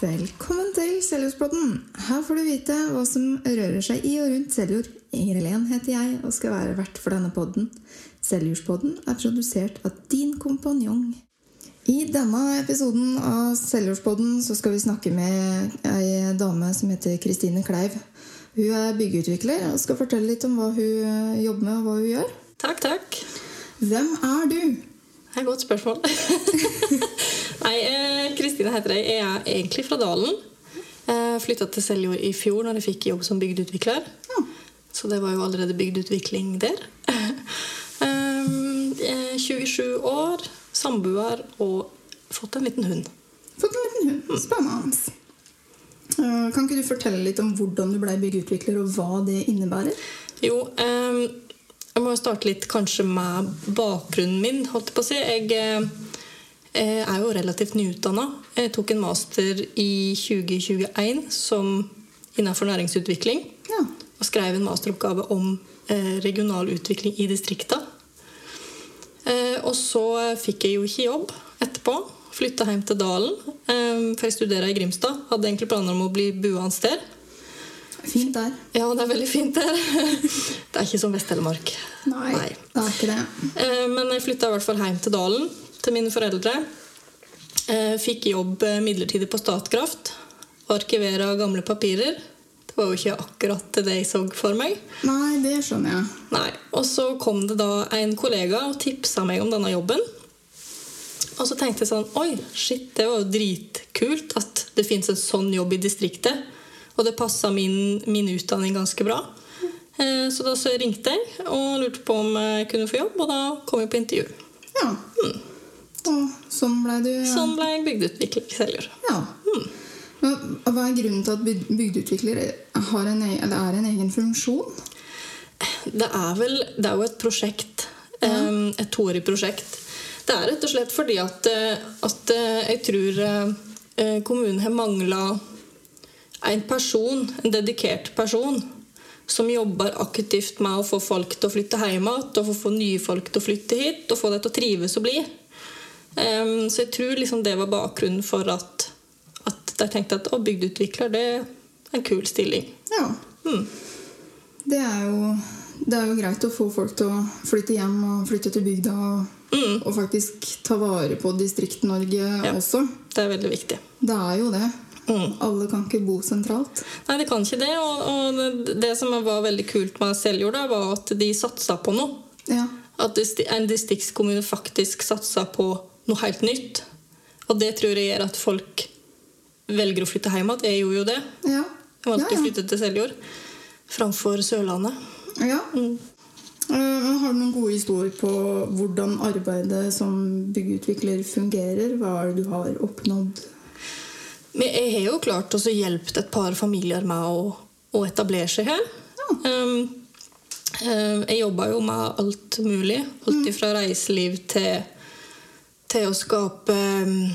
Velkommen til Seljordspodden. Her får du vite hva som rører seg i og rundt Seljord. Inger Helen heter jeg og skal være vert for denne podden. Seljordspodden er produsert av din kompanjong. I denne episoden av Seljordspodden så skal vi snakke med ei dame som heter Kristine Kleiv. Hun er byggeutvikler og skal fortelle litt om hva hun jobber med og hva hun gjør. Takk, takk. Hvem er du? Det er et godt spørsmål. Nei, eh, Kristine heter jeg. Jeg er egentlig fra Dalen. Jeg flytta til Seljord i fjor når jeg fikk jobb som bygdeutvikler. Ja. Så det var jo allerede bygdeutvikling der. Um, jeg er 27 år, samboer og fått en liten hund. Fått en liten hund. Spennende. Eh, Kan ikke du fortelle litt om hvordan du ble byggeutvikler, og hva det innebærer? Jo, jeg må starte litt kanskje med bakgrunnen min. holdt Jeg på å si. Jeg eh, er jo relativt nyutdanna. Jeg tok en master i 2021 som innenfor næringsutvikling. Ja. Og skrev en masteroppgave om eh, regional utvikling i distrikta. Eh, og så fikk jeg jo ikke jobb etterpå. Flytta hjem til Dalen, eh, for jeg studerer i Grimstad. Hadde egentlig planer om å bli buende der. Fint der. Ja, det er veldig fint der. Det er ikke som Vest-Telemark. Nei, Nei. det er ikke det. Eh, Men jeg flytta i hvert fall hjem til Dalen, til mine foreldre. Eh, Fikk jobb eh, midlertidig på Statkraft. Arkivera gamle papirer. Det var jo ikke akkurat det jeg så for meg. Nei, det skjønner jeg. Nei. Og så kom det da en kollega og tipsa meg om denne jobben. Og så tenkte jeg sånn Oi, shit, det var jo dritkult at det fins en sånn jobb i distriktet. Og det passa min, min utdanning ganske bra. Eh, Så da så ringte jeg og lurte på om jeg kunne få jobb, og da kom jeg på intervju. Ja. Og sånn ble du Sånn ble jeg bygdeutvikler i Ja. Mm. hva er grunnen til at byg- bygdeutvikler har en, e- eller er en egen funksjon? Det er vel Det er jo et prosjekt. Ja. Et toårig prosjekt. Det er rett og slett fordi at, eh, at eh, jeg tror eh, kommunen har mangla en person, en dedikert person, som jobber aktivt med å få folk til å flytte hjem igjen, og få nye folk til å flytte hit, og få dem til å trives og bli. Em, så jeg tror liksom det var bakgrunnen for at, at jeg tenkte at å, bygdeutvikler det er en kul stilling. Ja. Mm. Det er jo det er jo greit å få folk til å flytte hjem og flytte til bygda og, Mm. og faktisk ta vare på Distrikt-Norge Ja. også. Det er veldig viktig. Det er jo det. Mm. Alle kan ikke bo sentralt. Nei, det kan ikke det. Og, og det, det som var veldig kult med Seljorda, da, var at de satsa på noe. Ja. At en distriktskommune faktisk satsa på noe helt nytt. Og det tror jeg gjør at folk velger å flytte hjem igjen. Jeg gjorde jo det. Ja. Jeg valgte ja, å flytte til Seljord framfor Sørlandet. ja. ja. Mm. Eh, har du noen gode historier på hvordan arbeidet som byggeutvikler fungerer? Hva er det du har oppnådd? Men jeg har jo klart å hjelpe et par familier med å, å etablere seg her. Ja. um, jeg jobba jo med alt mulig. Alt fra reiseliv til, til å skape um,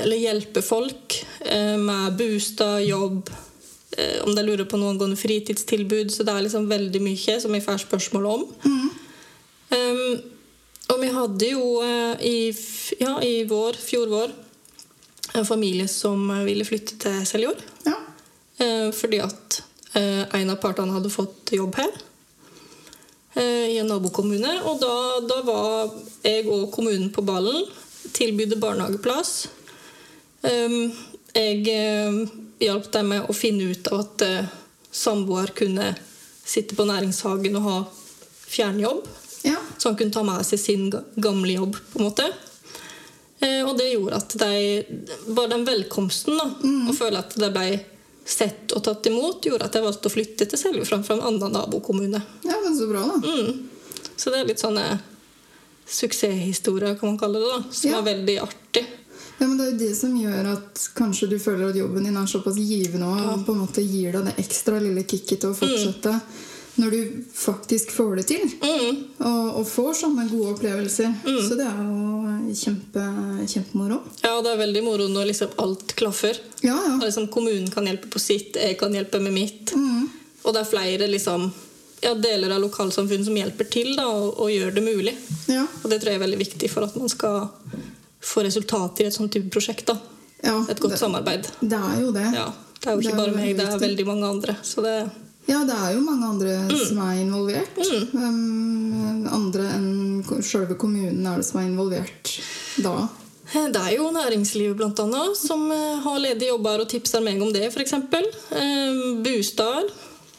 Eller hjelpe folk uh, med bostad, jobb. uh, om de lurer på noen fritidstilbud. Så det er liksom veldig mye som jeg får spørsmål om. Um, og vi hadde jo i, ja, i vår, fjor vår en familie som eh, ville flytte til Seljord. Ja. Eh, fordi at eh, en av partene hadde fått jobb her. Eh, I en nabokommune. Og da, da var jeg og kommunen på ballen. Tilbydde barnehageplass. Um, jeg eh, hjalp dem med å finne ut av at eh, samboer kunne sitte på næringshagen og ha fjernjobb. Ja. Så han kunne ta med seg sin gamle jobb. på en måte. Og det gjorde at de, bare den velkomsten da, å føle at de ble sett og tatt imot, gjorde at jeg valgte å flytte til Seljord framfor en annen nabokommune. ja, men så bra, da. Mm. Så det er litt sånne suksesshistorier, kan man kalle det, da, som Ja. er veldig artig. Ja, men Det er jo det som gjør at kanskje du føler at jobben din er såpass givende og på en måte gir deg det ekstra lille kicket til å fortsette når du faktisk får det til. Mm. Og, og får sånne gode opplevelser. Så det er jo kjempe, kjempemoro. Ja, det er veldig moro når liksom alt klaffer. Ja, ja. Og liksom kommunen kan hjelpe på sitt, jeg kan hjelpe med mitt. Mm. Og det er flere liksom, ja, deler av lokalsamfunnet som hjelper til da, og, og gjør det mulig. ja. Og det tror jeg er veldig viktig for at man skal få resultater i et sånt type prosjekt. da. Ja, et godt det- samarbeid. Det er jo det. Ja, det er jo Det ikke er bare meg, det er veldig mange andre. Så det, Ja, det er jo mange andre Mm. som er involvert. Um, andre enn sjølve kommunen er det som er involvert da. det er jo næringslivet annet, som eh, har ledige jobber og tipser meg om det, f.eks. Eh, Bostad.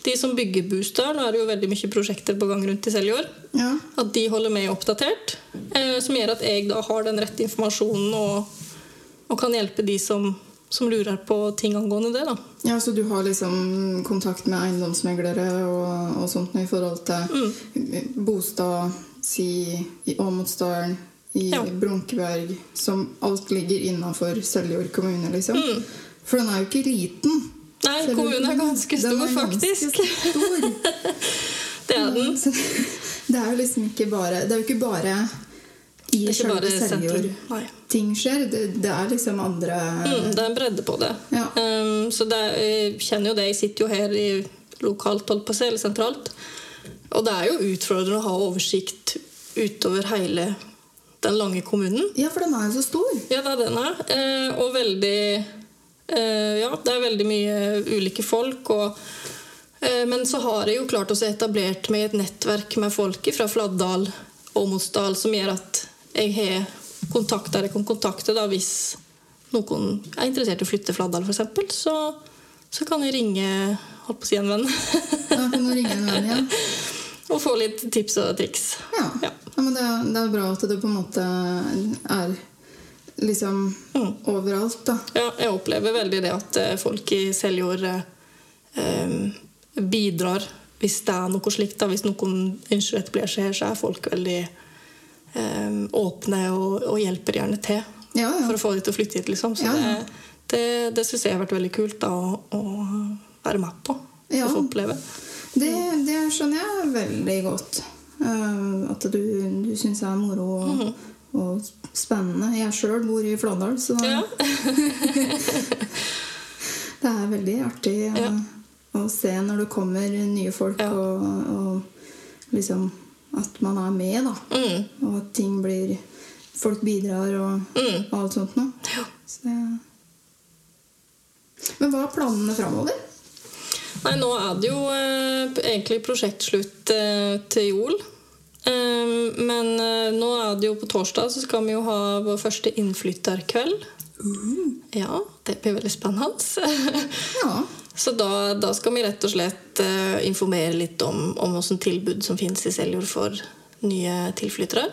De som bygger bostad, nå er det jo veldig mye prosjekter på gang rundt i Seljord. Ja. At de holder meg oppdatert. Eh, som gjør at jeg da har den rette informasjonen og, og kan hjelpe de som, som lurer på ting angående det. da. ja, så du har liksom kontakt med eiendomsmeglere og, og sånt i forhold til Mm. bostad, si i Åmotsdalen, i Ja. Brunkeberg, som alt ligger innafor Seljord kommune, liksom. Mm. For den er jo ikke liten. Nei, Seljord kommunen er ganske Den stor, er ganske stor. Det er den. Det er jo liksom ikke bare Det er jo ikke bare i Det er ikke bare sentrum. Ting skjer. Det, det er liksom andre Mm, det er en bredde på det. Ja. Um, så det jeg kjenner jo det. Jeg sitter jo her i lokalt, holdt på å si, eller sentralt. Og det er jo utfordrende å ha oversikt utover hele den lange kommunen. Ja, for den er jo så stor. Ja, det er den her. Uh, og veldig uh, Ja, det er veldig mye ulike folk. Og, eh, men så har jeg jo klart å etablert meg et nettverk med folk fra Fladdal og Mosdal som gjør at jeg har kontakter jeg kan kontakte da, hvis noen er interessert i å flytte Fladdal, f.eks. Så, så kan jeg ringe holdt på å si en venn Da kan du ringe en venn ja. og få litt tips og triks. Ja. Ja. ja men det, er- det er bra at det på en måte er liksom Mm. overalt, da. Ja, jeg opplever veldig det at eh, folk i Seljord eh, bidrar hvis det er noe slikt. Da. Hvis noen ønsker å etablere seg her, så er folk veldig åpne og, og hjelper gjerne til Ja, ja. for å få de til å flytte hit. Liksom. Så Ja, det, det, det syns jeg har vært veldig kult da, å, å være med på og få oppleve. Det, det skjønner jeg veldig godt. Uh, at du, du syns det er moro og, og spennende. Jeg sjøl bor i Flåndal, så Ja. det er veldig artig eh, Ja. å se når det kommer nye folk, og, og liksom at man er med, da. Mm. Og at ting blir Folk bidrar og, Mm. og alt sånt noe. Ja. Så Men hva er planene framover? Nei, nå er det jo eh, egentlig prosjektslutt eh, til jul. Eh, men nå er det jo på torsdag så skal vi jo ha vår første innflytterkveld. Ja, det blir veldig spennende. Ja. Så da, da skal vi rett og slett eh, informere litt om, om hvilke tilbud som finnes i Seljord for nye tilflyttere.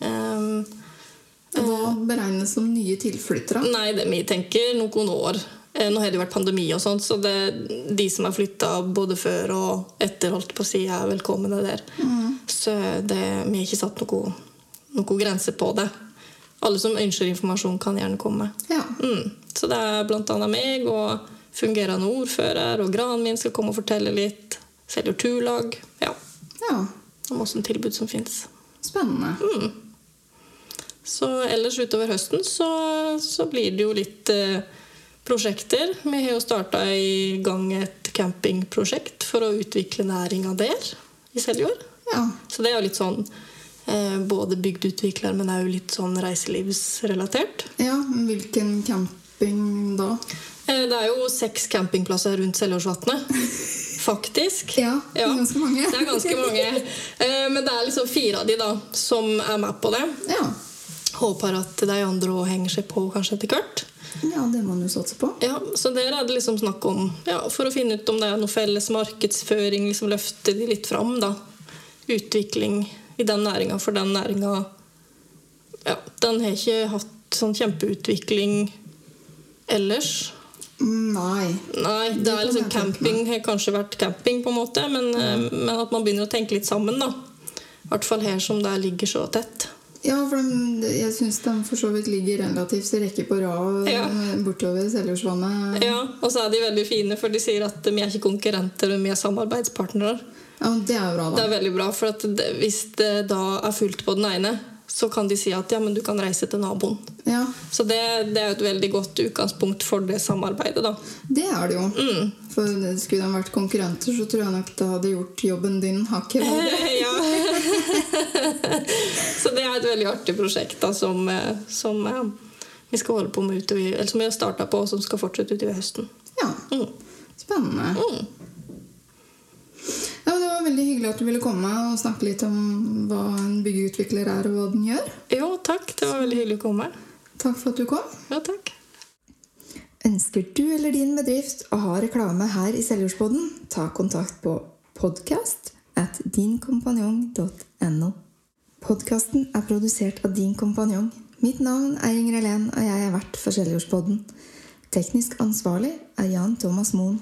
Um, Hva beregnes som nye tilflyttere? Nei, det vi tenker noen år. Eh, Nå har det jo vært pandemi, og sånt, så det, de som har flytta både før og etter, holdt på å si, er velkomne der. Så det, vi har ikke satt noen noe grense på det. Alle som ønsker informasjon, kan gjerne komme. Ja. Mm. Så det er annet meg og fungerende ordfører, og granen min skal komme og fortelle litt. Selger turlag. Ja, ja. om åssen tilbud som fins. Spennende. Så ellers utover høsten så, så blir det jo litt eh, prosjekter. Vi har jo starta i gang et campingprosjekt for å utvikle næringa der i Seljord. Ja. Så det er jo litt sånn eh, både bygdeutvikler, men òg litt sånn reiselivsrelatert. ja. Hvilken camping da? Eh, det er jo seks campingplasser rundt Seljordsvatnet. Faktisk. Ja, ganske mange. Det er ganske mange. Eh, men det er liksom fire av de da som er med på det. Ja. Håper at de andre òg henger seg på kanskje etter hvert. ja, det må man jo satse på. Ja, så der er det liksom snakk om ja, For å finne ut om det er noe felles markedsføring, liksom løfte de litt fram. da. Utvikling i den næringa, for den næringa ja, Den har ikke hatt sånn kjempeutvikling ellers. Nei. Nei, det er liksom camping har kanskje vært camping, på en måte, men, eh, men at man begynner å tenke litt sammen, da. I hvert fall her som det ligger så tett. Ja, for de, jeg syns de for så vidt ligger relativt i rekke på rad Ja. eh, bortover Seljordsvannet. Ja, Og så er de veldig fine, for de sier at vi er ikke konkurrenter, vi er samarbeidspartnere. Ja, det er bra da. Det er veldig bra, for at det, hvis det da er fullt på den ene, så kan de si at ja, men du kan reise til naboen. Ja, Så det, det er jo et veldig godt utgangspunkt for det samarbeidet, da. det er det jo. Mm. For skulle de vært konkurrenter, så tror jeg nok det hadde gjort jobben din hakket ja. så det er et veldig artig prosjekt da, som, eh, som eh, vi skal holde på med utover, eller som vi har starta på, og som skal fortsette utover høsten. Ja, Mm. spennende. Mm. Ja, det var veldig hyggelig at du ville komme og snakke litt om hva en byggeutvikler er, og hva den gjør. Jo, takk. Det var veldig hyggelig å komme. Takk for at du kom. Ja, takk. Ønsker du eller din bedrift å ha reklame her i Seljordspodden, ta kontakt på podcast at dinkompanjong.no. Podkasten er produsert av Din kompanjong. Mitt navn er Inger Helen, og jeg er vert for Seljordspodden. Teknisk ansvarlig er Jan Thomas Moen.